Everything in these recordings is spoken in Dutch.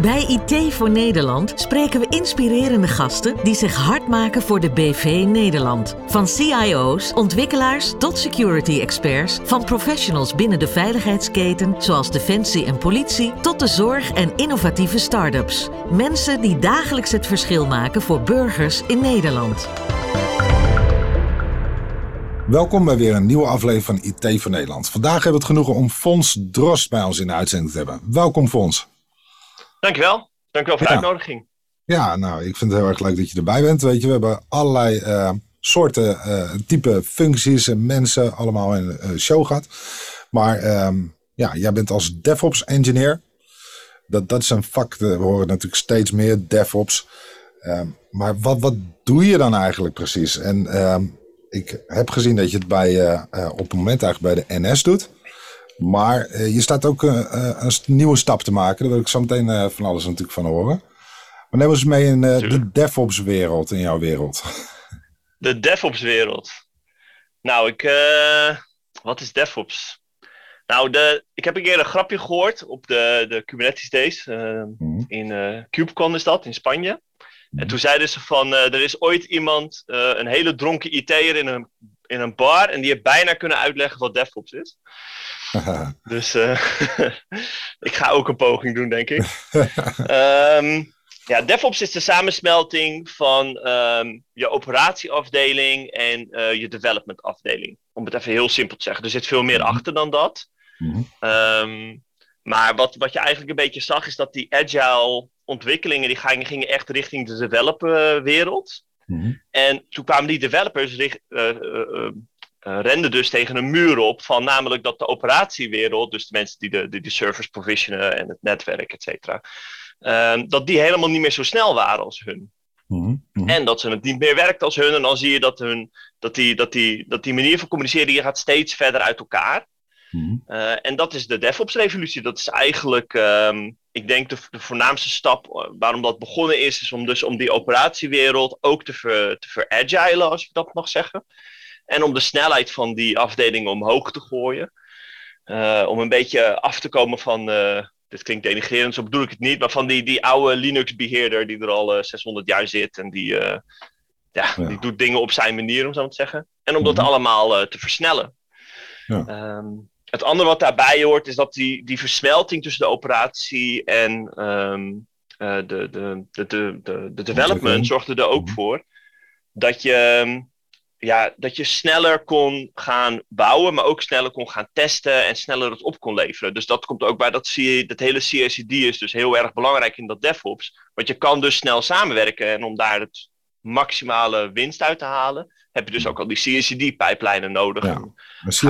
Bij IT voor Nederland spreken we inspirerende gasten die zich hard maken voor de BV Nederland. Van CIO's, ontwikkelaars tot security experts, van professionals binnen de veiligheidsketen zoals defensie en politie tot de zorg en innovatieve start-ups. Mensen die dagelijks het verschil maken voor burgers in Nederland. Welkom bij weer een nieuwe aflevering van IT voor Nederland. Vandaag hebben we het genoegen om Fons Drost bij ons in de uitzending te hebben. Welkom Fons. Dankjewel. Dankjewel voor de Ja. uitnodiging. Ja, nou, ik vind het heel erg leuk dat je erbij bent. Weet je, we hebben allerlei eh, soorten, eh, type functies en mensen allemaal in de show gehad. Maar ehm, ja, jij bent als DevOps engineer. Dat, dat is een vak, eh, we horen natuurlijk steeds meer DevOps. Ehm, maar wat, wat doe je dan eigenlijk precies? En ehm, ik heb gezien dat je het bij, eh, eh, op het moment eigenlijk bij de NS doet. Maar eh, je staat ook eh, eh, een nieuwe stap te maken. Daar wil ik zo meteen van alles natuurlijk van horen. Maar neem ons mee in de Tuurlijk. DevOps wereld, in jouw wereld. De DevOps wereld. Nou, ik, wat is DevOps? Nou, de, ik heb een keer een grapje gehoord op de, de Kubernetes Days. Mhm. in KubeCon is dat, in Spanje. En toen zeiden ze van, er is ooit iemand, een hele dronken IT'er in een, in een bar. En die heeft bijna kunnen uitleggen wat DevOps is. Dus eh, ik ga ook een poging doen, denk ik. Ehm, ja, DevOps is de samensmelting van ehm, je operatieafdeling en eh, je development afdeling. Om het even heel simpel te zeggen. Er zit veel meer Mhm. achter dan dat. Mhm. Ehm, maar wat, wat je eigenlijk een beetje zag, is dat die agile ontwikkelingen, die gingen, gingen echt richting de developer Mhm. En toen kwamen die developers richt, eh, eh, eh, renden dus tegen een muur op van namelijk dat de operatiewereld, dus de mensen die de, die de servers provisionen en het netwerk, et cetera, ehm, dat die helemaal niet meer zo snel waren als hun. Mhm. Mhm. En dat ze het niet meer werkt als hun. En dan zie je dat, hun, dat, die, dat, die, dat die manier van communiceren die gaat steeds verder uit elkaar. Eh, en dat is de DevOps-revolutie. Dat is eigenlijk, ehm, ik denk, de, de voornaamste stap eh, waarom dat begonnen is, is om dus om die operatiewereld ook te, ver, te veragilen, als ik dat mag zeggen. En om de snelheid van die afdelingen omhoog te gooien. Eh, om een beetje af te komen van, eh, dit klinkt denigrerend, zo bedoel ik het niet, maar van die, die oude Linux-beheerder die er al eh, 600 jaar zit en die, ja, Ja. die doet dingen op zijn manier, om zo te zeggen. En om dat Mhm. allemaal eh, te versnellen. Ja. Ehm, het andere wat daarbij hoort is dat die, die versmelting tussen de operatie en ehm, eh, de, de, de, de, de, development zorgde er ook Mhm. voor dat je, ehm, ja, dat je sneller kon gaan bouwen, maar ook sneller kon gaan testen en sneller het op kon leveren. Dus dat komt ook bij dat, dat hele CICD is dus heel erg belangrijk in dat DevOps. Want je kan dus snel samenwerken en om daar het maximale winst uit te halen, heb je dus ook al die CICD-pijplijnen nodig. Ja. Je dus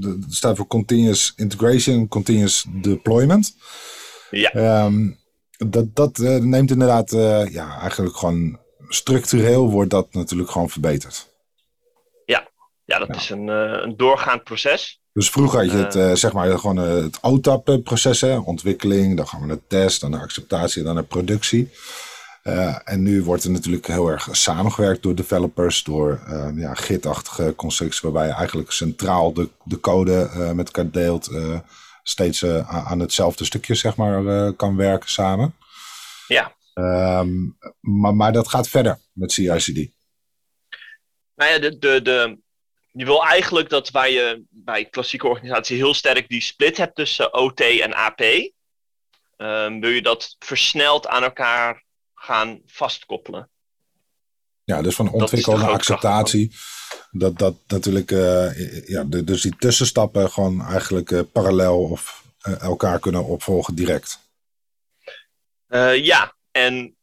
dat staat voor Continuous Integration, Continuous Deployment. Ja. Ehm, dat dat eh, neemt inderdaad, ja, eigenlijk gewoon structureel wordt dat natuurlijk gewoon verbeterd. Ja, dat Ja. is een, een doorgaand proces. Dus vroeger had je het, zeg maar, gewoon het OTAP-proces, ontwikkeling, dan gaan we naar test, dan naar acceptatie, dan naar productie. Eh, en nu wordt er natuurlijk heel erg samengewerkt door developers, door eh, ja, Git-achtige constructies, waarbij je eigenlijk centraal de, de code eh, met elkaar deelt, eh, steeds aan hetzelfde stukje zeg maar, kan werken samen. Ja. Ehm, maar, maar dat gaat verder met CICD. Nou ja, de, de, de, je wil eigenlijk dat waar je bij klassieke organisatie heel sterk die split hebt tussen OT en AP, ehm, wil je dat versneld aan elkaar gaan vastkoppelen. Ja, dus van ontwikkel naar acceptatie. Dat, dat natuurlijk, eh, ja, de- dus die tussenstappen gewoon eigenlijk eh, parallel of eh, elkaar kunnen opvolgen direct. Ja, en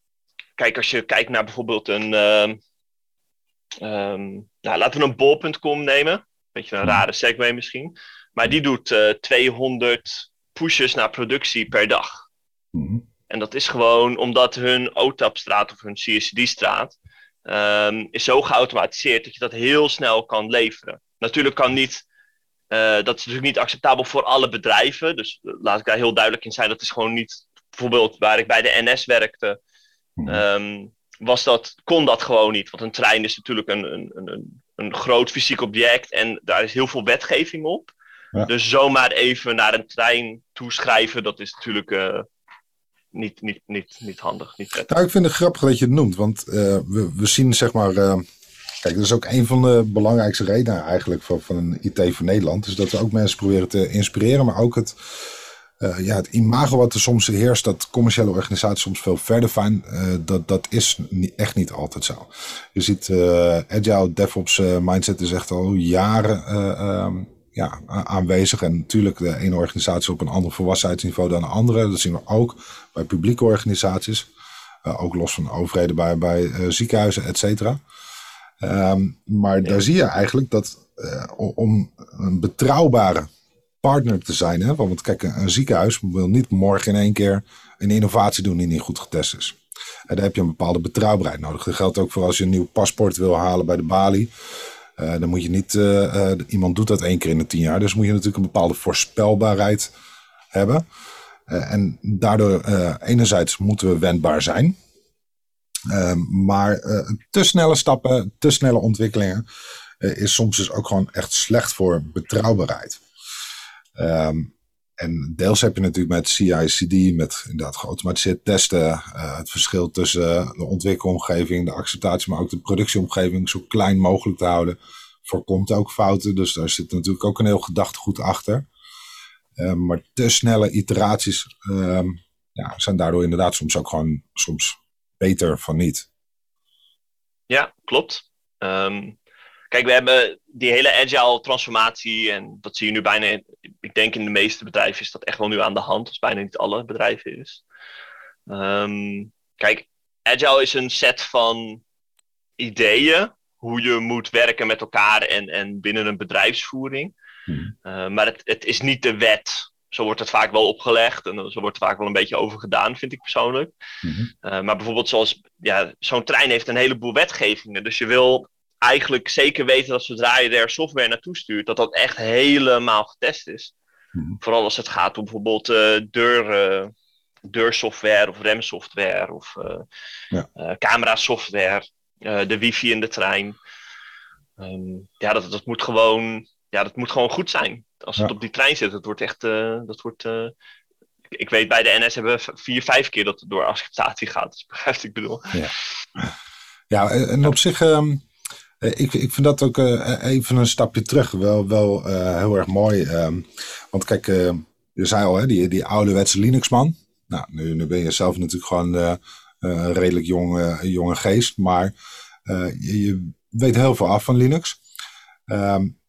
kijk, als je kijkt naar bijvoorbeeld een. ehm, nou, laten we een bol.com nemen. Beetje een Mhm. rare segue misschien. Maar die doet eh 200 pushes naar productie per dag. Mhm. En dat is gewoon omdat hun OTAP-straat of hun CSD-straat ehm, is zo geautomatiseerd dat je dat heel snel kan leveren. Natuurlijk kan niet, eh, dat is natuurlijk niet acceptabel voor alle bedrijven. Dus eh, laat ik daar heel duidelijk in zijn. Dat is gewoon niet, bijvoorbeeld waar ik bij de NS werkte, Mhm. ehm, was dat, kon dat gewoon niet. Want een trein is natuurlijk een, een, een, een groot fysiek object en daar is heel veel wetgeving op. Dus zomaar even naar een trein toeschrijven, dat is natuurlijk niet, niet, niet, niet handig. Niet nou, ik vind het grappig dat je het noemt, want we, we zien zeg maar. Kijk, dat is ook een van de belangrijkste redenen eigenlijk van, van een IT voor Nederland. Is dat we ook mensen proberen te inspireren, maar ook het, uh, ja, het imago wat er soms heerst, dat commerciële organisaties soms veel verder zijn, uh, dat, dat is echt niet altijd zo. Je ziet uh, agile DevOps mindset is echt al jaren um, ja, aanwezig. En natuurlijk de ene organisatie op een ander volwassenheidsniveau dan de andere. Dat zien we ook bij publieke organisaties. ook los van overheden bij, bij ziekenhuizen, et cetera. Um, maar daar zie je eigenlijk dat om een betrouwbare partner te zijn. Hè? Want kijk, een ziekenhuis wil niet morgen in één keer een innovatie doen die niet goed getest is. En daar heb je een bepaalde betrouwbaarheid nodig. Dat geldt ook voor als je een nieuw paspoort wil halen bij de balie. Uh, dan moet je niet, uh, uh, iemand doet dat één keer in de tien jaar. Dus moet je natuurlijk een bepaalde voorspelbaarheid hebben. En daardoor, enerzijds moeten we wendbaar zijn. maar te snelle stappen, te snelle ontwikkelingen is soms dus ook gewoon echt slecht voor betrouwbaarheid. Um, en deels heb je natuurlijk met CI/CD, met inderdaad geautomatiseerd testen, uh, het verschil tussen de ontwikkelomgeving, de acceptatie, maar ook de productieomgeving zo klein mogelijk te houden, voorkomt ook fouten. Dus daar zit natuurlijk ook een heel gedachtegoed achter. Uh, maar te snelle iteraties uh, ja, zijn daardoor inderdaad soms ook gewoon soms beter van niet. Ja, klopt. Um, Kijk, we hebben die hele agile transformatie en dat zie je nu bijna, ik denk in de meeste bedrijven is dat echt wel nu aan de hand, als bijna niet alle bedrijven is. Kijk, agile is een set van ideeën hoe je moet werken met elkaar en, en binnen een bedrijfsvoering. Hmm. Uh, maar het, het is niet de wet. Zo wordt het vaak wel opgelegd en zo wordt er vaak wel een beetje over gedaan, vind ik persoonlijk. Hmm. Uh, maar bijvoorbeeld zoals, ja, zo'n trein heeft een heleboel wetgevingen. Dus je wil eigenlijk zeker weten dat zodra je er software naartoe stuurt, dat dat echt helemaal getest is. Hmm. Vooral als het gaat om bijvoorbeeld uh, deur, deursoftware of remsoftware of ja. camerasoftware, de wifi in de trein. Um, ja, dat, dat, moet gewoon, ja, dat moet gewoon goed zijn. Als het op die trein zit, dat wordt echt, dat wordt, ik weet bij de NS hebben we vier, vijf keer dat het door acceptatie gaat. Dus begrijp ik bedoel. Ja. ja, en op zich... Um eh, ik, ik vind dat ook uh, even een stapje terug wel, wel heel erg mooi. Um, want kijk, je zei al, hè, die, die ouderwetse Linux-man. Nou, nu, nu ben je zelf natuurlijk gewoon een redelijk jonge, jonge geest. Maar je, je, weet heel veel af van Linux. Um,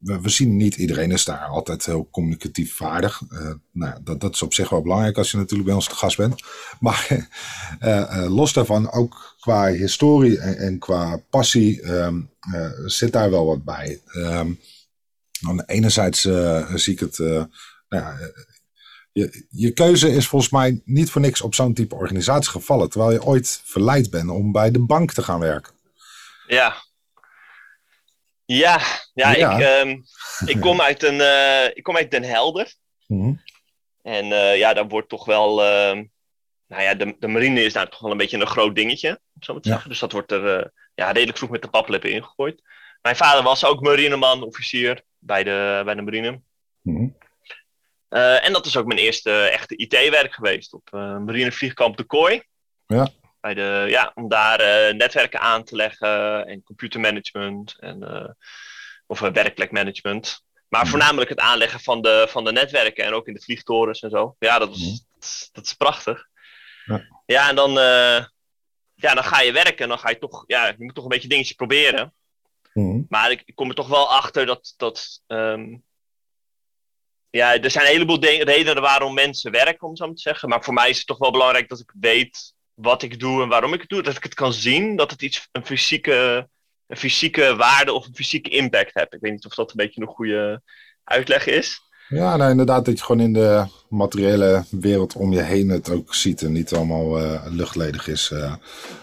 we, zien niet iedereen is daar altijd heel communicatief vaardig. Uh, nou, dat, dat is op zich wel belangrijk als je natuurlijk bij ons te gast bent. Maar uh, los daarvan, ook qua historie en, qua passie um, zit daar wel wat bij. Um, enerzijds zie ik het. nou je, je keuze is volgens mij niet voor niks op zo'n type organisatie gevallen. Terwijl je ooit verleid bent om bij de bank te gaan werken. Ja, ja, ja, Ik, um, ik, kom uit een, uh, ik kom uit Den Helder. Mm En uh, ja, daar wordt toch wel. Uh, nou ja, de, de marine is daar toch wel een beetje een groot dingetje, om zo maar te ja. zeggen. Dus dat wordt er uh, ja, redelijk vroeg met de paplepel ingegooid. Mijn vader was ook marineman, officier bij de, bij de marine. Mm en dat is ook mijn eerste echte IT-werk geweest op marinevliegkamp De Kooi. Ja. Bij de, ja, om daar uh, netwerken aan te leggen en computermanagement en, uh, of uh, werkplekmanagement. Maar mhm. voornamelijk het aanleggen van de, van de netwerken en ook in de vliegtorens en zo. Ja, dat is, mm. dat, is, dat is prachtig. Ja. ja, en dan, ja, dan ga je werken en dan ga je toch, ja, je moet toch een beetje dingetjes proberen. Mm. Maar ik, ik, kom er toch wel achter dat, dat um, ja, er zijn een heleboel redenen waarom mensen werken, om zo maar te zeggen. Maar voor mij is het toch wel belangrijk dat ik weet wat ik doe en waarom ik het doe. Dat ik het kan zien, dat het iets, een fysieke, een fysieke waarde of een fysieke impact heeft. Ik weet niet of dat een beetje een goede uitleg is. Ja, nou inderdaad, dat je gewoon in de materiële wereld om je heen het ook ziet en niet allemaal uh, luchtledig is. Uh,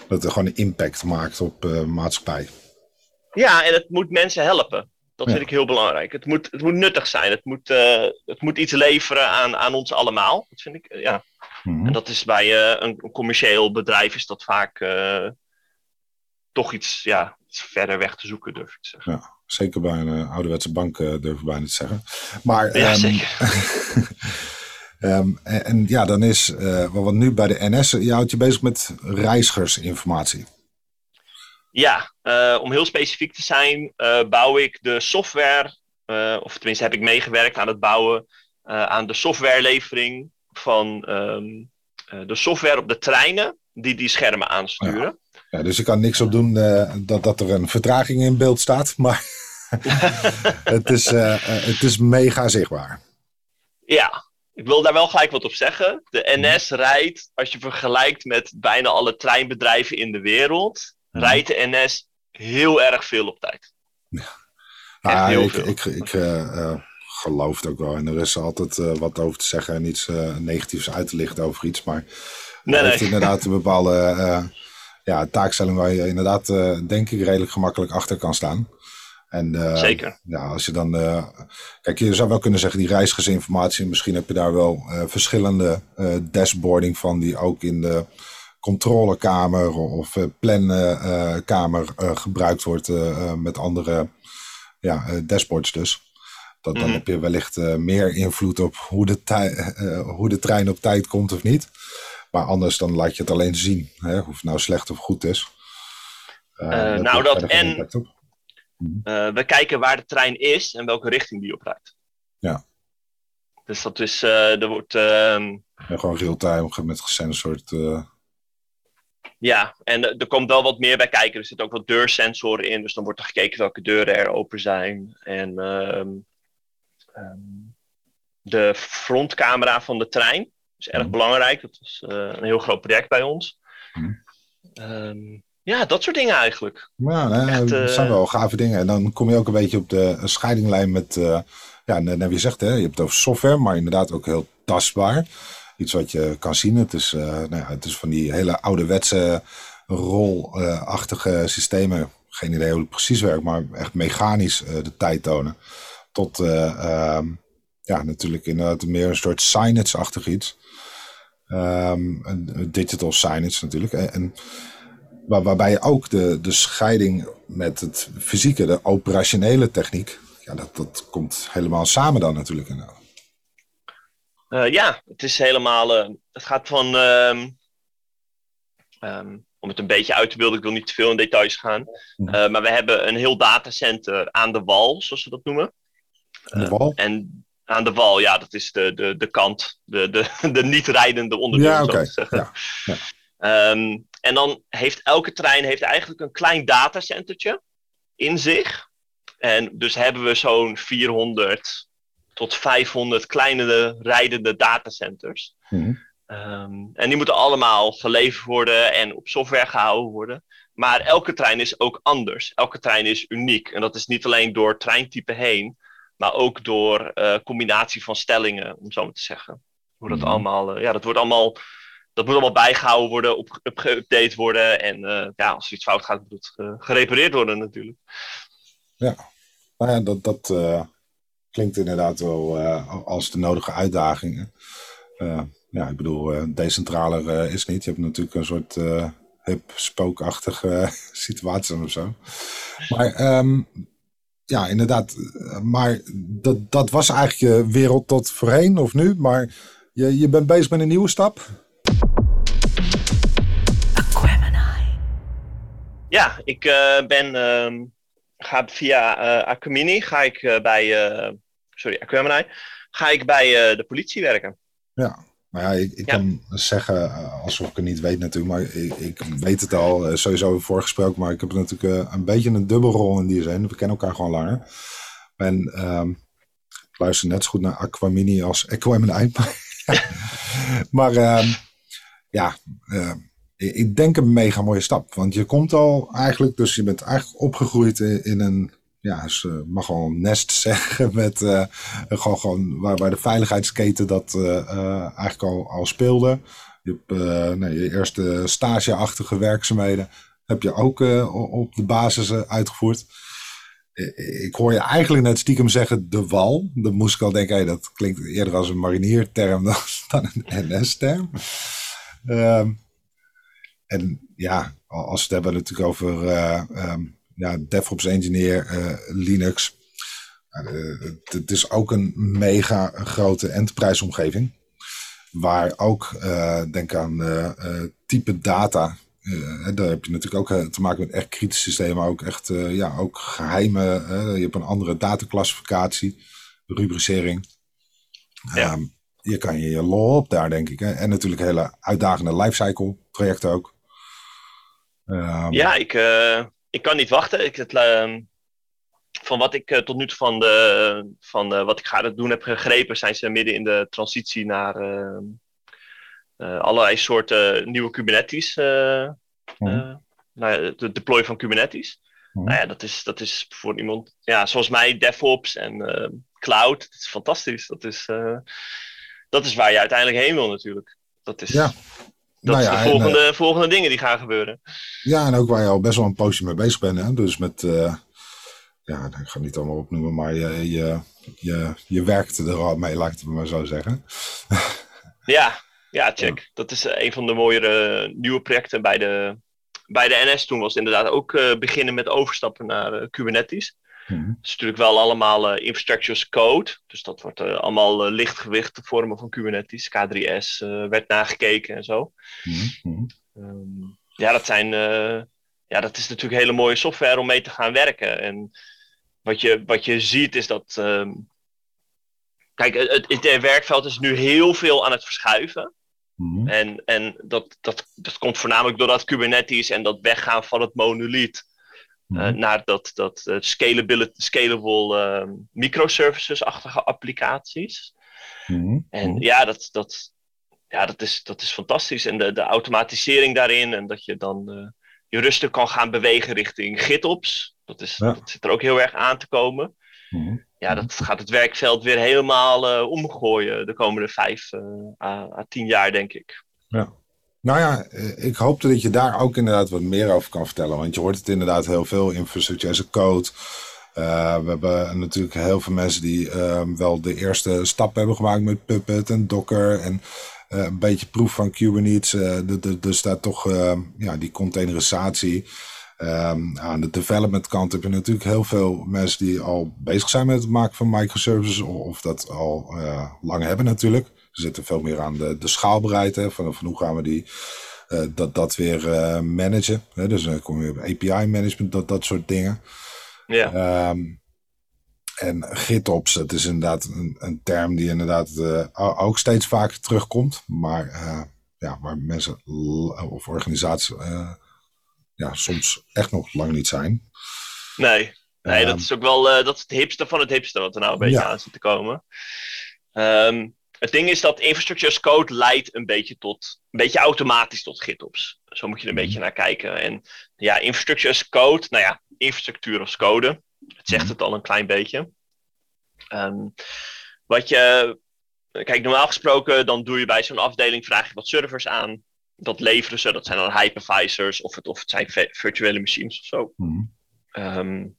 dat het gewoon een impact maakt op uh, maatschappij. Ja, en het moet mensen helpen. Dat vind ik heel belangrijk. Het moet, het moet nuttig zijn. Het moet, het moet iets leveren aan, aan ons allemaal. Dat vind ik, ja. Mhm. En dat is bij uh, een, commercieel bedrijf is dat vaak uh, toch iets, ja, iets verder weg te zoeken, durf ik te zeggen. Ja. Zeker bij een ouderwetse bank durf ik bijna te zeggen. Maar, Ja, ehm, zeker. ehm, en, en ja, dan is wat nu bij de NS, je houdt je bezig met reizigersinformatie. Ja, eh, om heel specifiek te zijn, eh, bouw ik de software, eh, of tenminste heb ik meegewerkt aan het bouwen eh, aan de softwarelevering van ehm, eh, de software op de treinen die die schermen aansturen. Ja, dus ik kan niks op doen eh, dat, dat er een vertraging in beeld staat, maar het, is, eh, het is mega zichtbaar. Ja, ik wil daar wel gelijk wat op zeggen. De NS rijdt, als je vergelijkt met bijna alle treinbedrijven in de wereld, Mhm. rijdt de NS heel erg veel op tijd. Echt Ah, heel ik veel. ik, ik geloof het ook wel. En er is altijd eh, wat over te zeggen en iets eh, negatiefs uit te lichten over iets. Maar Nee, het heeft inderdaad een bepaalde eh, ja, taakstelling waar je inderdaad, denk ik, redelijk gemakkelijk achter kan staan. En, Zeker. Ja, als je dan. kijk, je zou wel kunnen zeggen, die reizigersinformatie. Misschien heb je daar wel verschillende dashboarding van, die ook in de controlekamer of plankamer gebruikt wordt met andere ja, dashboards dus. Dat, dan Mhm. heb je wellicht eh, meer invloed op hoe de, eh, hoe de trein op tijd komt of niet. Maar anders dan laat je het alleen zien, hè, of het nou slecht of goed is. Eh, nou, dat en-. Eh, we kijken waar de trein is en welke richting die op rijdt. Ja. Dus dat is, er wordt, ehm, En gewoon real-time met gesensord. ja, en er er komt wel wat meer bij kijken. Er zitten ook wat deursensoren in, dus dan wordt er gekeken welke deuren er open zijn. En ehm, ehm, de frontcamera van de trein is erg Mhm. belangrijk. Dat is eh, een heel groot project bij ons. Mhm. Ehm, ja, dat soort dingen eigenlijk. Ja, Echt, dat eh, zijn wel gave dingen. En dan kom je ook een beetje op de scheidinglijn met, eh, ja, net wie je zegt, hè, je hebt het over software, maar inderdaad ook heel tastbaar. Iets wat je kan zien. Het is, eh, nou ja, het is van die hele ouderwetse rolachtige systemen. Geen idee hoe het precies werkt, maar echt mechanisch eh, de tijd tonen. Tot, eh, ehm, ja, natuurlijk inderdaad meer een soort signage-achtig iets. Ehm, een- digital signage natuurlijk. En, en Waar, waarbij je ook de, de scheiding met het fysieke, de operationele techniek, ja, dat, dat komt helemaal samen dan natuurlijk. inderdaad. Eh, ja, het is helemaal. eh, het gaat van. ehm, om het een beetje uit te beelden, ik wil niet te veel in details gaan. Mhm. Maar we hebben een heel datacenter aan de wal, zoals we dat noemen. En de Eh, wal? En aan de wal, ja, dat is de, de, de kant, de, de, de niet-rijdende onderdeel. Ja, zo te zeggen. Ja, Ehm, en dan heeft elke trein heeft eigenlijk een klein datacentertje in zich. En dus hebben we zo'n 400 tot 500 kleine rijdende datacenters. Mhm. Ehm, en die moeten allemaal geleverd worden en op software gehouden worden. Maar elke trein is ook anders. Elke trein is uniek. En dat is niet alleen door treintype heen, maar ook door eh, combinatie van stellingen, om zo maar te zeggen. Hoe dat Mhm. allemaal, eh, ja, dat wordt allemaal, dat moet allemaal bijgehouden worden, op, op geüpdate worden. En eh, ja, als er iets fout gaat, moet het gerepareerd worden natuurlijk. Nou ja, dat, dat klinkt inderdaad wel als de nodige uitdagingen. Ja, ik bedoel, decentraler is niet. Je hebt natuurlijk een soort hip, spookachtige situatie of zo. Maar ehm, ja, inderdaad. eh, Maar dat, dat was eigenlijk je wereld tot voorheen of nu. Maar je, je bent bezig met een nieuwe stap. Ja, ik eh, ben, ehm, ga via Acumini, ga ik bij, sorry, Aquemini, ga ik bij de politie werken. Ja, maar ja, ik, ik Ja. kan zeggen, eh, alsof ik het niet weet natuurlijk, maar ik, ik weet het al, eh, sowieso voorgesproken, maar ik heb natuurlijk eh, een beetje een dubbelrol in die zin. We kennen elkaar gewoon langer. En ehm, ik luister net zo goed naar Aquamini als Aquamini. maar ehm, ja, eh, ik ik denk een mega mooie stap. Want je komt al eigenlijk, dus je bent eigenlijk opgegroeid in, in een, ja, ze mag een nest zeggen, met eh, gewoon, gewoon waar, waar de veiligheidsketen dat eh, eh, eigenlijk al, al speelde. Je hebt nee, je eerste stageachtige werkzaamheden heb je ook op de basis uitgevoerd. Ik hoor je eigenlijk net stiekem zeggen de wal. Dan moest ik al denken, dat klinkt eerder als een marinierterm dan, een NS-term. Ehm, en ja, als we het hebben natuurlijk over eh, ehm, ja, DevOps engineer, Linux. het is ook een mega grote enterprise omgeving. Waar ook, denk aan type data. daar heb je natuurlijk ook te maken met echt kritische systemen, maar ook echt ja, ook geheime. je hebt een andere dataclassificatie, rubricering. Ja. Ehm, je kan je je lol op daar, denk ik. Hè? En natuurlijk hele uitdagende lifecycle trajecten ook. Um, ja, ik, ik kan niet wachten. Ik, het, uh, van wat ik uh, tot nu toe van, de, van uh, wat ik ga doen heb gegrepen, zijn ze midden in de transitie naar ehm, allerlei soorten nieuwe Kubernetes. Mm nou, de deploy van Kubernetes. Mm Nou ja, dat is, dat is voor iemand ja, zoals mij, DevOps en cloud. Dat is fantastisch. Dat is, dat is waar je uiteindelijk heen wil natuurlijk. Dat is, ja. Dat nou is de volgende, en, uh, volgende dingen die gaan gebeuren. Ja, en ook waar je al best wel een poosje mee bezig bent. Hè? Dus met, uh, ja, ik ga het niet allemaal opnoemen, maar je, je, je, je werkt er al mee, laat ik het maar zo zeggen. ja, ja, check. Dat is een van de mooiere nieuwe projecten bij de, bij de NS toen was inderdaad ook uh, beginnen met overstappen naar uh, Kubernetes. Mhm. Het is natuurlijk wel allemaal uh, infrastructure as code. Dus dat wordt uh, allemaal uh, lichtgewicht vormen van Kubernetes. K3S werd nagekeken en zo. Mm um, ja, dat zijn. ja, dat is natuurlijk hele mooie software om mee te gaan werken. En wat je, wat je ziet is dat. Um, kijk, het, het, werkveld is nu heel veel aan het verschuiven. Mm En, en dat, dat, dat komt voornamelijk doordat Kubernetes en dat weggaan van het monolith uh, naar dat, dat uh, scalable, scalable uh, microservices-achtige applicaties. Mm En ja, dat, dat, ja dat, is, dat is fantastisch. En de, de automatisering daarin en dat je dan eh, je rustig kan gaan bewegen richting GitOps. Dat, is, dat zit er ook heel erg aan te komen. Mm Ja, dat gaat het werkveld weer helemaal omgooien de komende vijf à, à tien jaar, denk ik. Ja. Nou ja, eh, ik hoopte dat je daar ook inderdaad wat meer over kan vertellen. Want je hoort het inderdaad heel veel, infrastructure as a code. Uh, we hebben natuurlijk heel veel mensen die uh, wel de eerste stap hebben gemaakt met Puppet en Docker. En uh, een beetje proef van Kubernetes. Er staat toch ja, die containerisatie. Um, aan de development kant heb je natuurlijk heel veel mensen die al bezig zijn met het maken van microservices. Of dat al lang hebben natuurlijk. Zitten veel meer aan de, de schaalbaarheid. Hè, van, van hoe gaan we die, uh, dat, dat weer uh, managen. Hè, dus dan kom je op API management, dat, dat soort dingen. Ja. Um, en GitOps, het is inderdaad een, een term die inderdaad uh, ook steeds vaker terugkomt. Maar ja, waar mensen of organisaties ja, soms echt nog lang niet zijn. Nee, nee dat ehm, is ook wel dat is het hipste van het hipste wat er nou een beetje aan zit te komen. Um, het ding is dat infrastructure as code leidt een beetje tot, een beetje automatisch tot GitOps. Zo moet je er een mhm. beetje naar kijken. En ja, infrastructure as code, nou ja, infrastructuur als code. Het zegt mhm. het al een klein beetje. Um, wat je, kijk, normaal gesproken, dan doe je bij zo'n afdeling, vraag je wat servers aan. Dat leveren ze, dat zijn dan hypervisors of het, of het zijn virtuele machines of zo. um,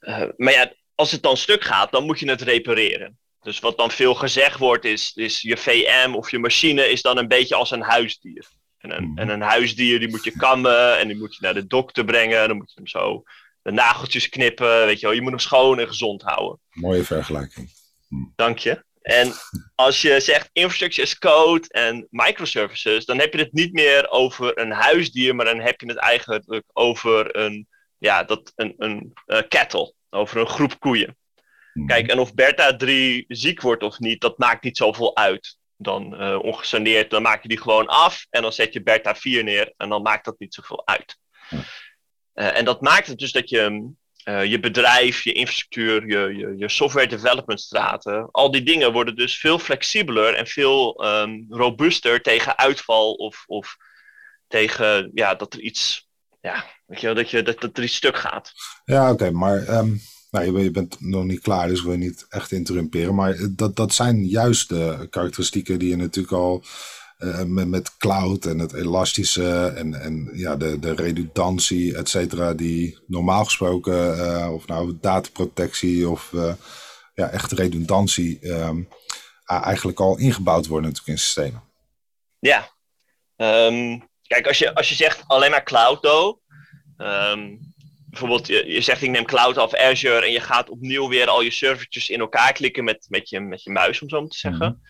uh, maar ja, als het dan stuk gaat, dan moet je het repareren. Dus wat dan veel gezegd wordt, is, is je VM of je machine is dan een beetje als een huisdier. En een, mhm. en een huisdier die moet je kammen en die moet je naar de dokter brengen. Dan moet je hem zo de nageltjes knippen. Weet je, wel. je moet hem schoon en gezond houden. Mooie vergelijking. Mhm. Dank je. En als je zegt infrastructure as code en microservices, dan heb je het niet meer over een huisdier, maar dan heb je het eigenlijk over een, ja, dat, een, een, een kettle, over een groep koeien. Mhm. Kijk, en of Bertha 3 ziek wordt of niet, dat maakt niet zoveel uit. Dan uh, ongesaneerd, dan maak je die gewoon af en dan zet je Bertha 4 neer en dan maakt dat niet zoveel uit. Uh, en dat maakt het dus dat je uh, je bedrijf, je infrastructuur, je, je, je, software development straten, al die dingen worden dus veel flexibeler en veel um, robuuster tegen uitval of, of tegen ja, dat er iets, ja, weet je, dat, je, dat, dat er iets stuk gaat. Ja, oké, maar um nou, je, bent nog niet klaar, dus ik wil je niet echt interrumperen. Maar dat, dat zijn juist de karakteristieken die je natuurlijk al uh, met, met cloud en het elastische en, en ja, de, de redundantie, et cetera, die normaal gesproken, uh, of nou dataprotectie of ja, echt redundantie, um, eigenlijk al ingebouwd worden natuurlijk in systemen. Ja, um, kijk, als je, als je zegt alleen maar cloud, though, Ehm, bijvoorbeeld, je, je, zegt ik neem Cloud of Azure en je gaat opnieuw weer al je servertjes in elkaar klikken met, met, je, met je muis, om zo te zeggen.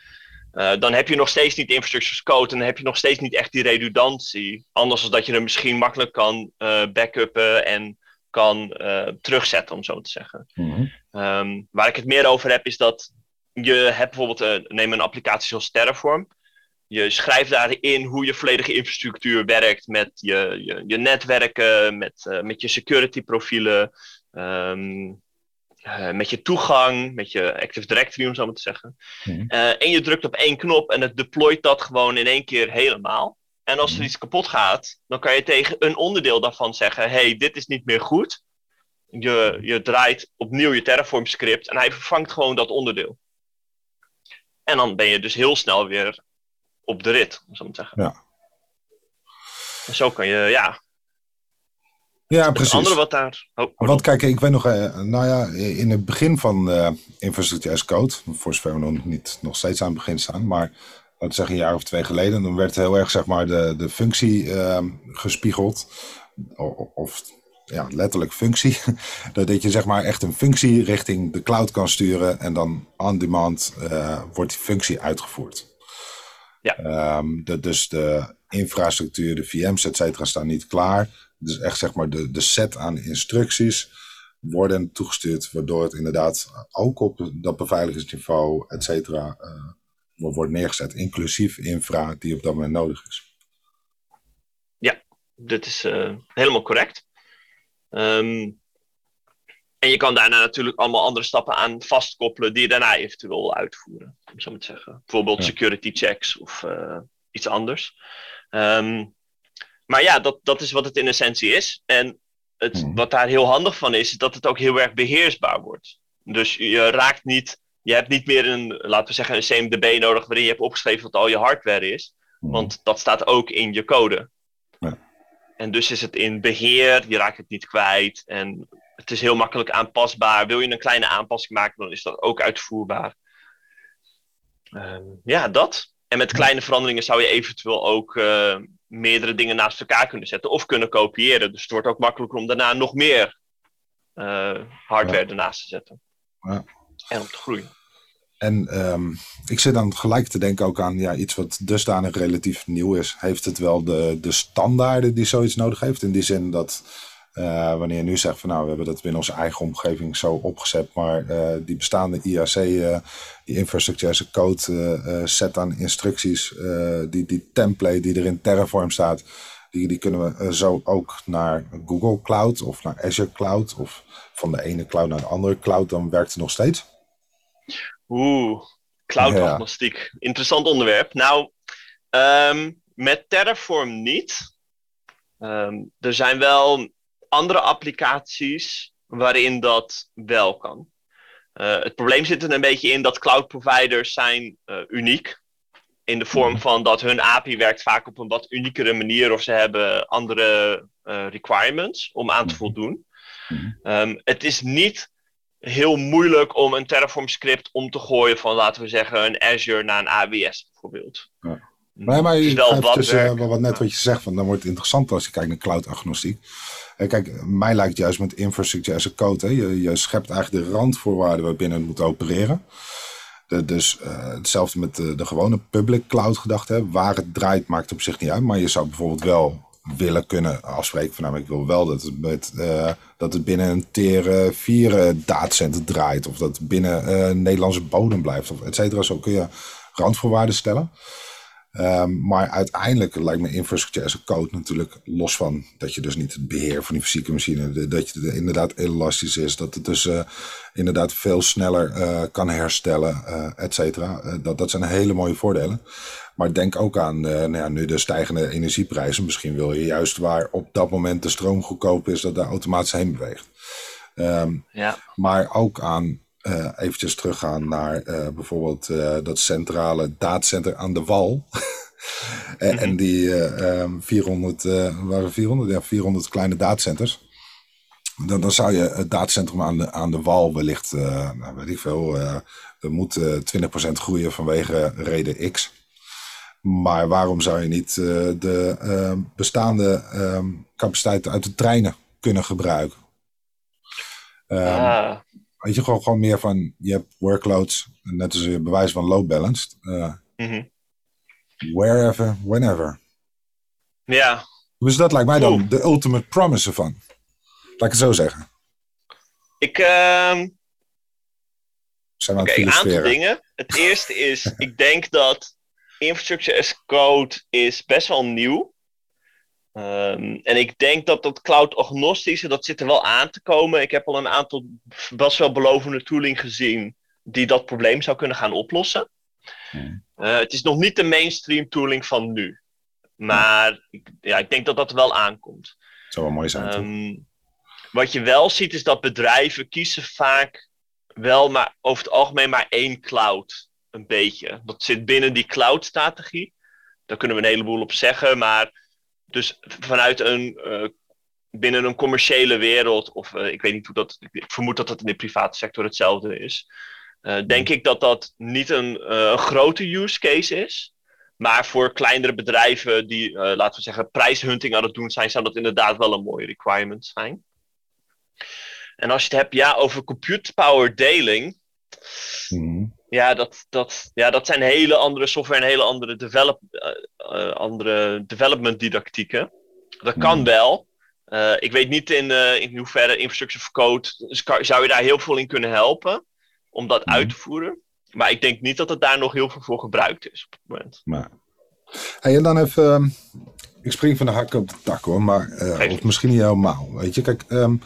Mhm. Eh, dan heb je nog steeds niet infrastructure code en dan heb je nog steeds niet echt die redundantie. Anders dan dat je er misschien makkelijk kan uh, backuppen en kan uh, terugzetten, om zo te zeggen. Mhm. Ehm, waar ik het meer over heb, is dat je hebt bijvoorbeeld, neem een applicatie zoals Terraform. Je schrijft daarin hoe je volledige infrastructuur werkt met je, je, je netwerken, met, met je security profielen. Um, uh, met je toegang, met je Active Directory om zo maar te zeggen. Mhm. Uh, en je drukt op één knop en het deployt dat gewoon in één keer helemaal. En als er mhm. iets kapot gaat, dan kan je tegen een onderdeel daarvan zeggen: hey, dit is niet meer goed. Je, je draait opnieuw je Terraform script en hij vervangt gewoon dat onderdeel. En dan ben je dus heel snel weer op de rit, om zo maar te zeggen. Ja. En zo kan je, ja, ja, precies. andere wat daar. Oh, Want kijk, ik weet nog, eh, nou ja, in het begin van uh, Infrastructure as Code, voor zover we nog niet nog steeds aan het begin staan, maar laten zeggen een jaar of twee geleden, dan werd heel erg zeg maar de, de functie uh, gespiegeld. Of, ja, letterlijk functie. dat je zeg maar echt een functie richting de cloud kan sturen en dan on demand uh, wordt die functie uitgevoerd. Ja. Um, de, dus de infrastructuur, de VM's, et cetera, staan niet klaar. Dus echt zeg maar de, de set aan instructies worden toegestuurd, waardoor het inderdaad ook op dat beveiligingsniveau, et cetera, uh, wordt neergezet, inclusief infra die op dat moment nodig is. Ja, dit is uh, helemaal correct. Um, en je kan daarna natuurlijk allemaal andere stappen aan vastkoppelen die je daarna eventueel uitvoeren, om zo maar te zeggen. Bijvoorbeeld security checks of uh, iets anders. Um, maar ja, dat, dat is wat het in essentie is. En het, hmm. wat daar heel handig van is, is dat het ook heel erg beheersbaar wordt. Dus je raakt niet, je hebt niet meer een, laten we zeggen, een CMDB nodig waarin je hebt opgeschreven wat al je hardware is. Hmm. Want dat staat ook in je code. Ja. En dus is het in beheer, je raakt het niet kwijt. En het is heel makkelijk aanpasbaar. Wil je een kleine aanpassing maken, dan is dat ook uitvoerbaar. Um, ja, dat. En met kleine veranderingen zou je eventueel ook uh, meerdere dingen naast elkaar kunnen zetten of kunnen kopiëren. Dus het wordt ook makkelijker om daarna nog meer uh, hardware ernaast te zetten. Ja. En om te groeien. En um, ik zit dan gelijk te denken ook aan ja, iets wat dusdanig relatief nieuw is. Heeft het wel de, de standaarden die zoiets nodig heeft? In die zin dat uh, wanneer je nu zegt van nou, we hebben dat binnen onze eigen omgeving zo opgezet, maar uh, die bestaande IAC, uh, die infrastructure as a code set aan instructies, die, die template die er in Terraform staat, die, die kunnen we zo ook naar Google Cloud of naar Azure Cloud of van de ene cloud naar de andere cloud, dan werkt het nog steeds? Oeh, cloud-agnostiek. Interessant onderwerp. Nou, um, met Terraform niet. Um, er zijn wel andere applicaties waarin dat wel kan. Uh, het probleem zit er een beetje in dat cloud providers zijn uh, uniek. In de vorm van dat hun API werkt vaak op een wat uniekere manier of ze hebben andere uh, requirements om aan te voldoen. Um, het is niet heel moeilijk om een Terraform script om te gooien van laten we zeggen een Azure naar een AWS bijvoorbeeld. Ja. Maar, maar je wel wat, tussen, wat net wat je zegt, van, dan wordt het interessant als je kijkt naar cloud agnostiek. Kijk, mij lijkt juist met infrastructure as a code. Hè, je, je schept eigenlijk de randvoorwaarden waarbinnen het moet opereren. De, dus uh, hetzelfde met de, gewone public cloud gedachte. Waar het draait maakt op zich niet uit. Maar je zou bijvoorbeeld wel willen kunnen afspreken van nou, ik wil wel dat het, met, uh, dat het binnen een tere vier datacenter draait. Of dat het binnen uh, Nederlandse bodem blijft. Of et cetera. Zo kun je randvoorwaarden stellen. Um, maar uiteindelijk lijkt me infrastructure as a code natuurlijk los van dat je dus niet het beheer van die fysieke machine, dat je het inderdaad elastisch is, dat het dus uh, inderdaad veel sneller uh, kan herstellen, uh, et cetera. dat, dat zijn hele mooie voordelen. Maar denk ook aan nou ja, nu de stijgende energieprijzen. Misschien wil je juist waar op dat moment de stroom goedkoop is, dat daar automatisch heen beweegt. Um, ja. Maar ook aan uh, eventjes teruggaan naar uh, bijvoorbeeld uh, dat centrale datacenter aan de Wal. en, en, die um, 400, waren 400? Ja, 400 kleine datacenters. Dan, dan zou je het datacentrum aan de, aan de Wal wellicht, nou, weet ik veel, er moet 20% groeien vanwege reden X. Maar waarom zou je niet de bestaande um, capaciteit uit de treinen kunnen gebruiken. Um, ah. Weet je, gewoon, gewoon meer van, je hebt workloads, net als je bewijs van load balanced. Uh, Mhm. Wherever, whenever. Ja, Dus dat lijkt mij dan Oeh. de ultimate promise ervan. Laat ik het zo zeggen. ik, ehm, Zijn we aan het aantal dingen. Het eerste is, ik denk dat infrastructure as code is best wel nieuw. Ehm, en ik denk dat dat cloud agnostische, dat zit er wel aan te komen. Ik heb al een aantal best wel belovende tooling gezien die dat probleem zou kunnen gaan oplossen. Hmm. Eh, het is nog niet de mainstream tooling van nu. Maar ik, ja, ik denk dat dat er wel aankomt. Het zou wel mooi zijn? Ehm, wat je wel ziet is dat bedrijven kiezen vaak wel maar over het algemeen maar één cloud. Een beetje. Dat zit binnen die cloud-strategie. Daar kunnen we een heleboel op zeggen. Maar dus vanuit een eh, binnen een commerciële wereld, of eh, ik weet niet hoe dat. Ik vermoed dat dat in de private sector hetzelfde is. eh, denk ik dat dat niet een, een grote use case is. Maar voor kleinere bedrijven die, laten we zeggen, prijshunting aan het doen zijn, zou dat inderdaad wel een mooie requirement zijn. En als je het hebt ja, over compute power deling, Mhm. Ja dat, dat, ja, dat zijn hele andere software en hele andere, develop, eh, eh, andere development didactieken. Dat kan Hmm. wel. Eh, ik weet niet in, eh, in hoeverre infrastructure for code dus kan- zou je daar heel veel in kunnen helpen om dat Hmm. uit te voeren. Maar ik denk niet dat het daar nog heel veel voor gebruikt is op het moment. Maar. Hey, en dan even. ehm, ik spring van de hak op de tak hoor, maar. eh, of misschien niet helemaal. Weet je, kijk. ehm,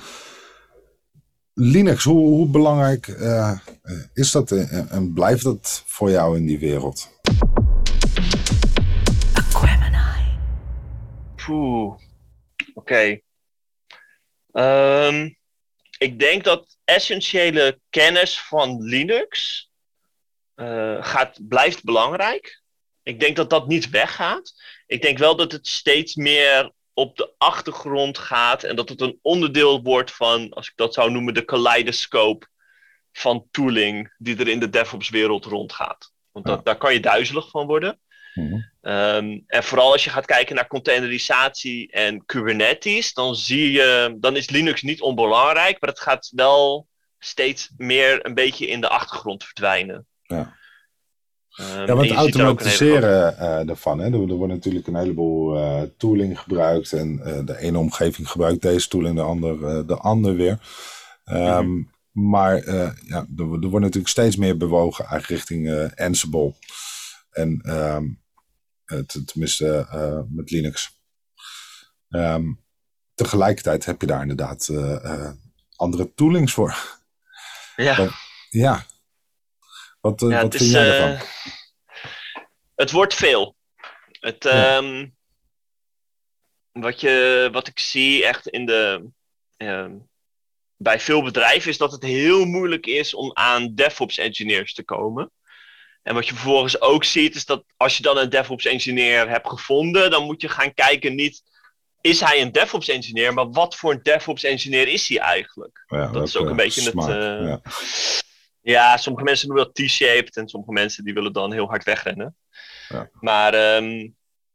Linux, hoe, hoe belangrijk eh, is dat eh, en blijft dat voor jou in die wereld? Poeh. Oké. Ehm, ik denk dat essentiële kennis van Linux eh, gaat, blijft belangrijk. Ik denk dat dat niet weggaat. Ik denk wel dat het steeds meer op de achtergrond gaat en dat het een onderdeel wordt van, als ik dat zou noemen, de kaleidoscoop van tooling die er in de DevOps-wereld rondgaat. Want dat, Ja. daar kan je duizelig van worden. Mhm. Ehm, en vooral als je gaat kijken naar containerisatie en Kubernetes, dan zie je, dan is Linux niet onbelangrijk, maar het gaat wel steeds meer een beetje in de achtergrond verdwijnen. Ja. Ja, want er automatiseren eh, daarvan. Hè? Er, er wordt natuurlijk een heleboel eh, tooling gebruikt. En eh, de ene omgeving gebruikt deze tooling, de ander, de ander weer. Ehm, Mhm. Maar ja, er, wo- er wordt natuurlijk steeds meer bewogen eigenlijk richting Ansible. En ehm, eh, t- tenminste met Linux. Ehm, tegelijkertijd heb je daar inderdaad andere toolings voor. Ja. Ja. Wat, eh, Ja, wat het vind is, jij eh, ervan? Het wordt veel. Het, Ja. ehm, wat, je, wat ik zie echt in de, ehm, bij veel bedrijven is dat het heel moeilijk is om aan DevOps engineers te komen. En wat je vervolgens ook ziet is dat als je dan een DevOps engineer hebt gevonden, dan moet je gaan kijken niet is hij een DevOps engineer, maar wat voor een DevOps engineer is hij eigenlijk? Ja, dat is ook een beetje het, eh, ja. Ja, sommige mensen noemen dat T-shaped en sommige mensen die willen dan heel hard wegrennen. Ja. Maar ehm,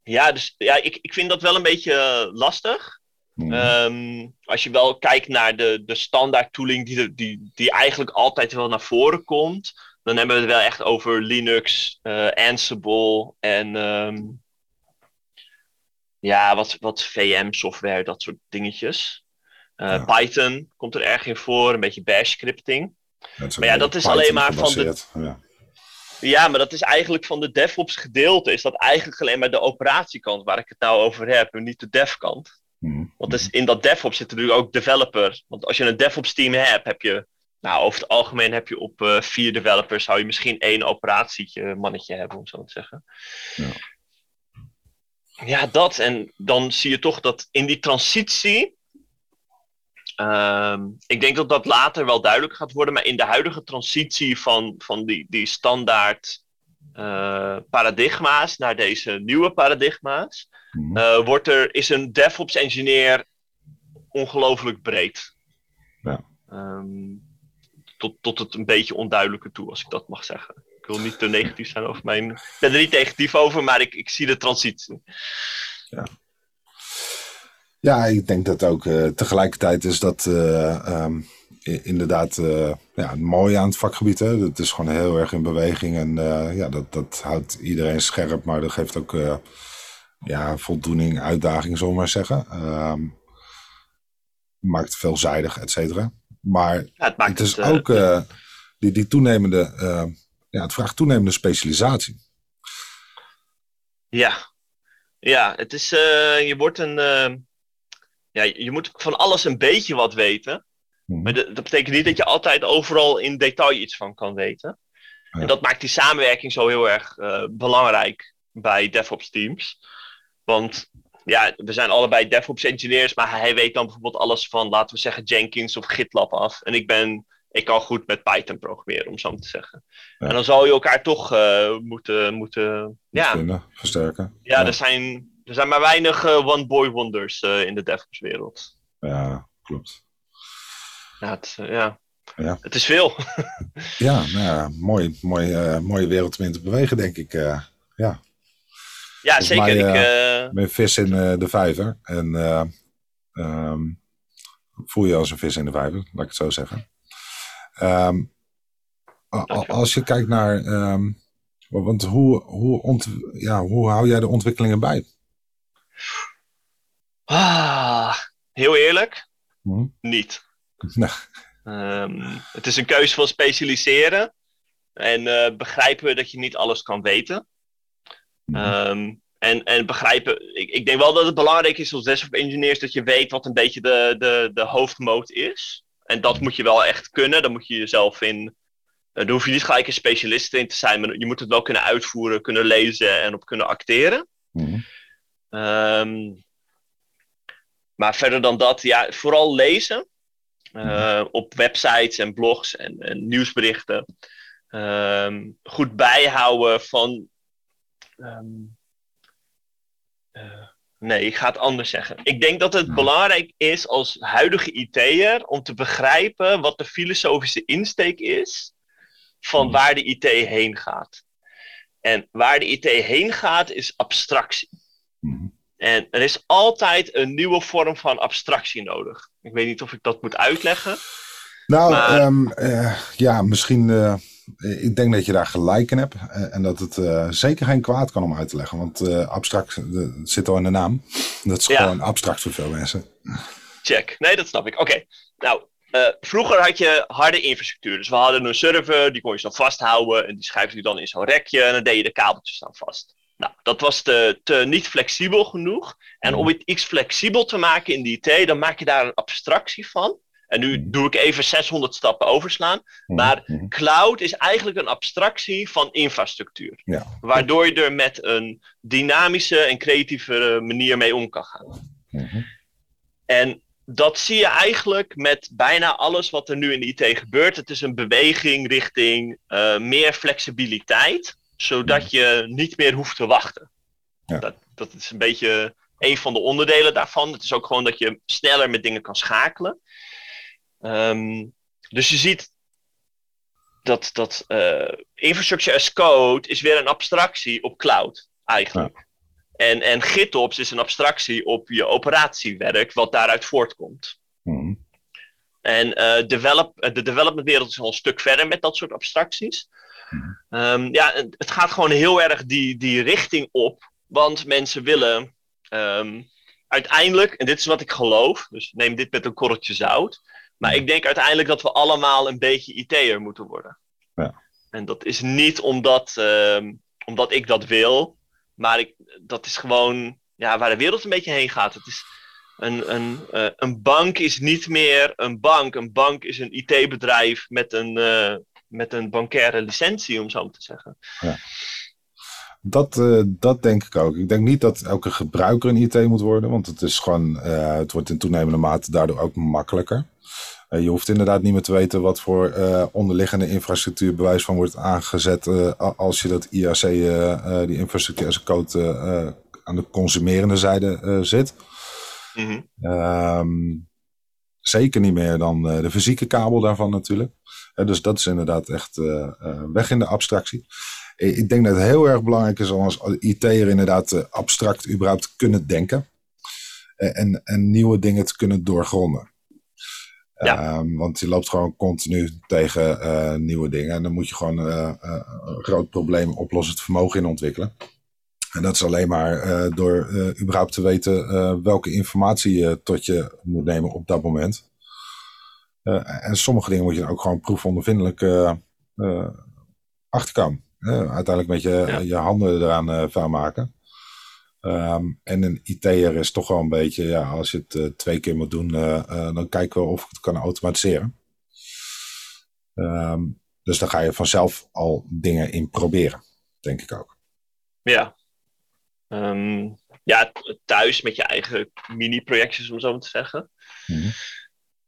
ja, dus, ja ik, ik vind dat wel een beetje eh, lastig. Mhm. Ehm, als je wel kijkt naar de, de standaard tooling die, die, die eigenlijk altijd wel naar voren komt, dan hebben we het wel echt over Linux, eh, Ansible en ehm, ja, wat, wat VM-software, dat soort dingetjes. Eh, Ja. Python komt er erg in voor, een beetje bash scripting. Maar ja, dat is alleen maar van de- Ja. Ja, maar dat is eigenlijk van de DevOps gedeelte, is dat eigenlijk alleen maar de operatiekant waar ik het nou over heb, en niet de dev-kant. Mhm. Want dus in dat DevOps zit natuurlijk ook developer. Want als je een DevOps team hebt, heb je, nou over het algemeen heb je op eh, vier developers, zou je misschien één operatietje mannetje hebben, om zo te zeggen. Ja. Ja, dat. En dan zie je toch dat in die transitie. Ehm, ik denk dat dat later wel duidelijk gaat worden, maar in de huidige transitie van, van die, die standaard eh, paradigma's naar deze nieuwe paradigma's, Mhm. eh, wordt er, is een DevOps engineer ongelooflijk breed. Ja. Ehm, tot, tot het een beetje onduidelijke toe, als ik dat mag zeggen. Ik wil niet te negatief zijn over mijn. Ik ben er niet negatief over, maar ik, ik zie de transitie. Ja, ik denk dat ook tegelijkertijd is dat ehm, inderdaad ja, het mooie aan het vakgebied. Hè. Het is gewoon heel erg in beweging en ja, dat, dat houdt iedereen scherp, maar dat geeft ook ja, voldoening, uitdaging, zullen we maar zeggen. Ehm, maakt veelzijdig, et cetera. Maar het, maakt het is ook die, die toenemende, ja, het vraagt toenemende specialisatie. Ja, ja het is, uh, je wordt een, uh, ja, je moet van alles een beetje wat weten. Mhm. Maar dat, dat betekent niet dat je altijd overal in detail iets van kan weten. En dat maakt die samenwerking zo heel erg uh, belangrijk bij DevOps teams. Want ja, we zijn allebei DevOps engineers, maar hij weet dan bijvoorbeeld alles van, laten we zeggen, Jenkins of GitLab af. En ik ben ik kan goed met Python programmeren, om zo te zeggen. En dan zal je elkaar toch uh, moeten, moeten ja. versterken. Ja, Er, zijn, er zijn maar weinig uh, one-boy wonders uh, in de DevOps-wereld. Ja, klopt. Ja, het, ja. ja. het is veel. ja, nou ja, mooi, mooi, mooie wereld om in te bewegen, denk ik. ja. Ja, zeker. Mij, ik ben vis in de vijver. En um, voel je als een vis in de vijver, laat ik het zo zeggen. Um, als je kijkt naar, um, want hoe, hoe, ja, hoe hou jij de ontwikkelingen bij? Ah, heel eerlijk, hm? niet. Um, het is een keuze van specialiseren en uh, begrijpen dat je niet alles kan weten. Hm. en, en begrijpen, ik, ik denk wel dat het belangrijk is als desktop engineers dat je weet wat een beetje de, de, de hoofdmoot is. En dat moet je wel echt kunnen. Dan moet je jezelf in. Uh, daar hoef je niet gelijk een specialist in te zijn, maar je moet het wel kunnen uitvoeren, kunnen lezen en op kunnen acteren. Mhm. Ehm, maar verder dan dat, ja, vooral lezen. Uh, op websites en blogs en, en nieuwsberichten. Ehm, goed bijhouden van. Um, Nee, ik ga het anders zeggen. Ik denk dat het belangrijk is als huidige IT'er om te begrijpen wat de filosofische insteek is van hmm. waar de IT heen gaat. En waar de IT heen gaat is abstractie. Hmm. En er is altijd een nieuwe vorm van abstractie nodig. Ik weet niet of ik dat moet uitleggen. Nou, ehm, eh, ja, misschien. Uh, ik denk dat je daar gelijk in hebt. Eh, en dat het zeker geen kwaad kan om uit te leggen. Want abstract zit al in de naam. Dat is gewoon abstract voor veel mensen. Check. Nee, dat snap ik. Oké. Nou, vroeger had je harde infrastructuur. Dus we hadden een server, die kon je dan vasthouden. En die schuifde je dan in zo'n rekje. En dan deed je de kabeltjes dan vast. Nou, dat was te, te niet flexibel genoeg. En om het iets flexibel te maken in die IT, dan maak je daar een abstractie van. En nu mhm. doe ik even 600 stappen overslaan. Mhm. Maar mhm. cloud is eigenlijk een abstractie van infrastructuur. Ja. Waardoor je er met een dynamische en creatieve manier mee om kan gaan. En dat zie je eigenlijk met bijna alles wat er nu in de IT gebeurt. Het is een beweging richting uh, meer flexibiliteit, zodat je niet meer hoeft te wachten. Ja. Dat, dat is een beetje een van de onderdelen daarvan. Het is ook gewoon dat je sneller met dingen kan schakelen. Ehm, dus je ziet dat, dat uh, infrastructure as code is weer een abstractie op cloud, eigenlijk. En, en GitOps is een abstractie op je operatiewerk, wat daaruit voortkomt. Mhm. En uh, develop, eh, de developmentwereld is al een stuk verder met dat soort abstracties. Ehm, ja, het gaat gewoon heel erg die, die richting op, want mensen willen um, uiteindelijk, en dit is wat ik geloof, dus neem dit met een korreltje zout. Maar ik denk uiteindelijk dat we allemaal een beetje IT'er moeten worden. Ja. En dat is niet omdat, uh, omdat ik dat wil, maar ik, dat is gewoon ja, waar de wereld een beetje heen gaat. Het is een, een, uh, een bank is niet meer een bank. Een bank is een IT-bedrijf met een, uh, met een bankaire licentie, om zo te zeggen. Ja. Dat, uh, dat denk ik ook. Ik denk niet dat elke gebruiker een IT moet worden, want het is gewoon, het wordt in toenemende mate daardoor ook makkelijker. Eh, je hoeft inderdaad niet meer te weten wat voor uh, onderliggende infrastructuur bewijs van wordt aangezet uh, als je dat IAC, die infrastructuur as code, aan de consumerende zijde zit. Mm -hmm. Zeker niet meer dan de fysieke kabel daarvan natuurlijk. dus dat is inderdaad echt weg in de abstractie. Ik denk dat het heel erg belangrijk is om als IT'er inderdaad abstract überhaupt kunnen denken. en, en nieuwe dingen te kunnen doorgronden. Ehm, want je loopt gewoon continu tegen uh, nieuwe dingen. En dan moet je gewoon uh, uh, een groot probleem oplossend vermogen in ontwikkelen. En dat is alleen maar door überhaupt te weten welke informatie je tot je moet nemen op dat moment. en sommige dingen moet je ook gewoon proefondervindelijk achterkomen. uiteindelijk met je, je handen eraan vuil maken. Um, en een IT'er is toch wel een beetje, ja, als je het twee keer moet doen, dan kijken we of het kan automatiseren. Um, dus dan ga je vanzelf al dingen in proberen, denk ik ook. Ja. Um, ja, thuis met je eigen mini-projectjes, om zo te zeggen. Mm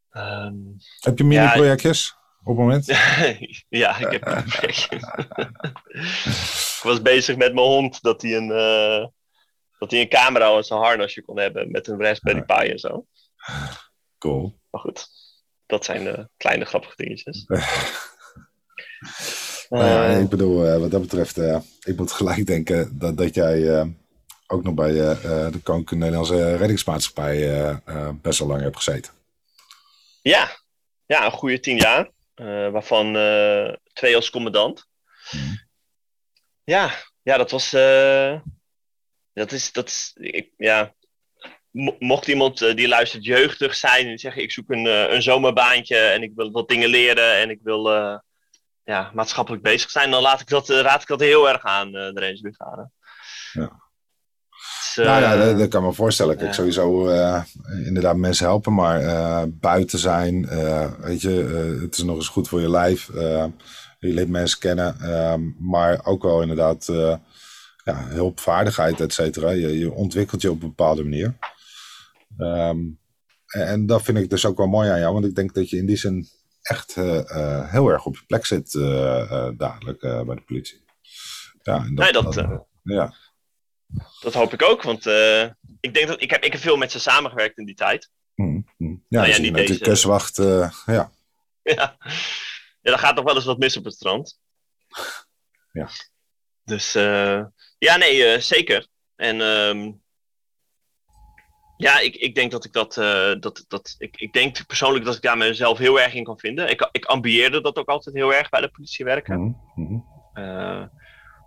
-hmm. Heb je mini-projectjes ja, op het moment? ja, ik heb mini-projectjes. ik was bezig met mijn hond, dat hij een dat hij een camera en zijn harnasje kon hebben met een Raspberry Pi en zo. Cool. Maar goed, dat zijn de kleine grappige dingetjes. nou ja, ik bedoel, uh, wat dat betreft, uh, ik moet gelijk denken dat, dat jij uh, ook nog bij de Koninklijke Nederlandse Reddingsmaatschappij best wel lang hebt gezeten. Ja, ja een goede tien jaar, waarvan twee als commandant. Hmm. Ja, ja, dat was dat is, dat is ik, ja, mocht iemand die luistert jeugdig zijn en zeggen ik zoek een, een zomerbaantje en ik wil wat dingen leren en ik wil uh, ja, maatschappelijk bezig zijn, dan laat ik dat, raad ik dat heel erg aan de Range Brigade. Ja. Dus, nou ja, dat, dat, kan me voorstellen. Ik ja. sowieso inderdaad mensen helpen, maar buiten zijn, weet je, het is nog eens goed voor je lijf. je leert mensen kennen, maar ook wel inderdaad ja, hulpvaardigheid, et cetera. Je, je, ontwikkelt je op een bepaalde manier. Um, en, dat vind ik dus ook wel mooi aan jou, want ik denk dat je in die zin echt heel erg op je plek zit dadelijk bij de politie. Ja, dat, nee, dat, dat ja. Dat hoop ik ook, want ik denk dat ik heb, ik heb veel met ze samengewerkt in die tijd. Mm, mm. Ja, nou, ja, niet deze... kustwacht, ja. ja. Ja, dan gaat nog wel eens wat mis op het strand. Ja. Dus ja, nee, uh, zeker. En um, ja, ik, ik denk dat ik dat. Uh, dat, dat ik, ik denk persoonlijk dat ik daar mezelf heel erg in kan vinden. Ik, ik ambieerde dat ook altijd heel erg bij de politie werken. Mm uh,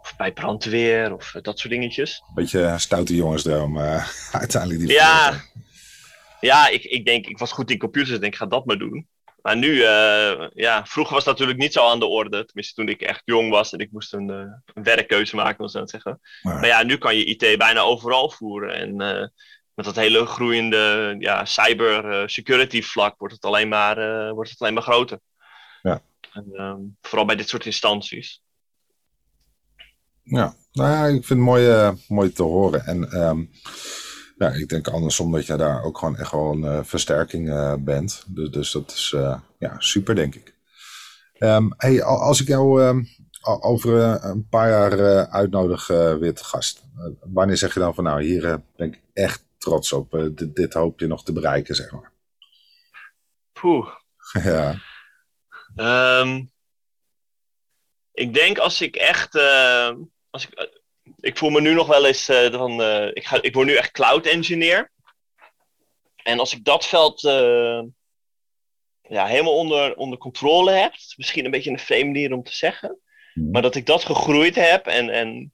of bij brandweer of dat soort dingetjes. Beetje stoute jongensdroom, uiteindelijk. Die ja, ja ik, ik denk, ik was goed in computers, ik denk, ik ga dat maar doen. Maar nu, uh, ja, vroeger was het natuurlijk niet zo aan de orde. Tenminste, toen ik echt jong was en ik moest een, uh, een werkkeuze maken, om zo te zeggen. Maar... maar, ja, nu kan je IT bijna overal voeren. En uh, met dat hele groeiende ja, cyber security vlak wordt het alleen maar, wordt het alleen maar groter. Ja. En, um, vooral bij dit soort instanties. Ja, nou ja, ik vind het mooi, mooi te horen. En um, ja, ik denk andersom dat je daar ook gewoon echt wel een uh, versterking uh, bent. Dus, dus dat is ja, super, denk ik. Um, hey, als ik jou um, over een paar jaar uitnodig weer te gast, wanneer zeg je dan van nou, hier ben ik echt trots op, dit, dit, hoop je nog te bereiken, zeg maar? Poeh. ja. Ik denk als ik echt, als ik ik voel me nu nog wel eens van, uh, ik, ga, ik word nu echt cloud engineer. En als ik dat veld ja, helemaal onder, onder controle heb, misschien een beetje een vreemde manier om te zeggen, mhm. maar dat ik dat gegroeid heb en, en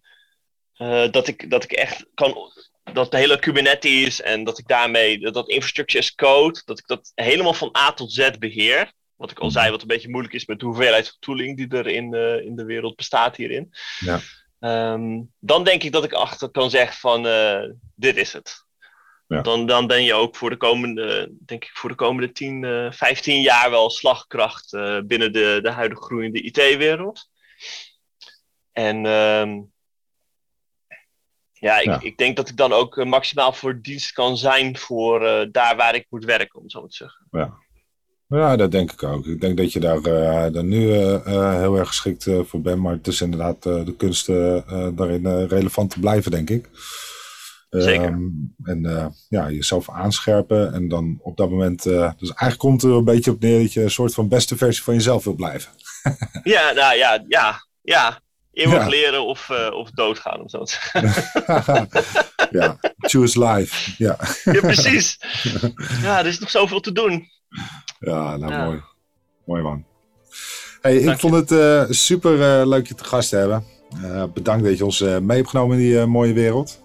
dat, ik, dat ik echt kan, dat de hele Kubernetes en dat ik daarmee, dat, dat infrastructure as code, dat ik dat helemaal van A tot Z beheer. Wat ik al mhm. zei, wat een beetje moeilijk is met de hoeveelheid tooling die er in, in de wereld bestaat hierin. Ja. Um, dan denk ik dat ik achter kan zeggen van uh, dit is het. Ja. Dan, dan ben je ook voor de komende, denk ik, voor de komende 10, uh, 15 jaar wel slagkracht uh, binnen de, de huidige groeiende IT-wereld. En um, ja, ik, ja. ik denk dat ik dan ook eh, maximaal voor dienst kan zijn voor daar waar ik moet werken, om zo te zeggen. Ja. Ja, dat denk ik ook. Ik denk dat je daar, uh, daar nu uh, uh, heel erg geschikt voor bent. Maar het is inderdaad de kunst daarin relevant te blijven, denk ik. Zeker. Um, en ja, jezelf aanscherpen. En dan op dat moment... dus eigenlijk komt er een beetje op neer dat je een soort van beste versie van jezelf wil blijven. ja, nou ja, ja, ja. Eeuwig ja. leren of, of doodgaan, of zo. ja, Choose life. Ja. ja, precies. Ja, er is nog zoveel te doen. Ja, nou mooi. Mooi man. Hey, ik vond het uh, super uh, leuk je te gast te hebben. Uh, bedankt dat je ons mee hebt genomen in die mooie wereld.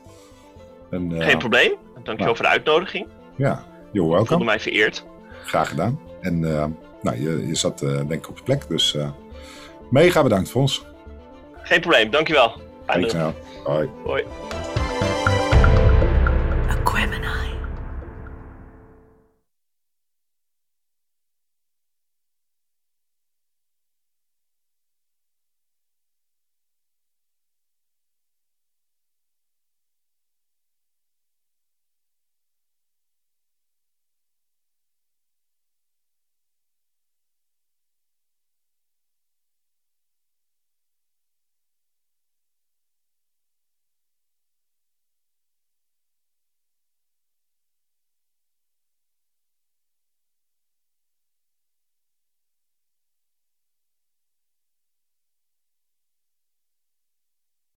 En, Geen probleem. Dankjewel nou, voor de uitnodiging. Ja, you're welcome. Ik voelde mij vereerd. Graag gedaan. En nou, je, je zat denk ik op je plek, dus mega bedankt voor ons. Geen probleem, dankjewel. Fijn Hoi. Hoi.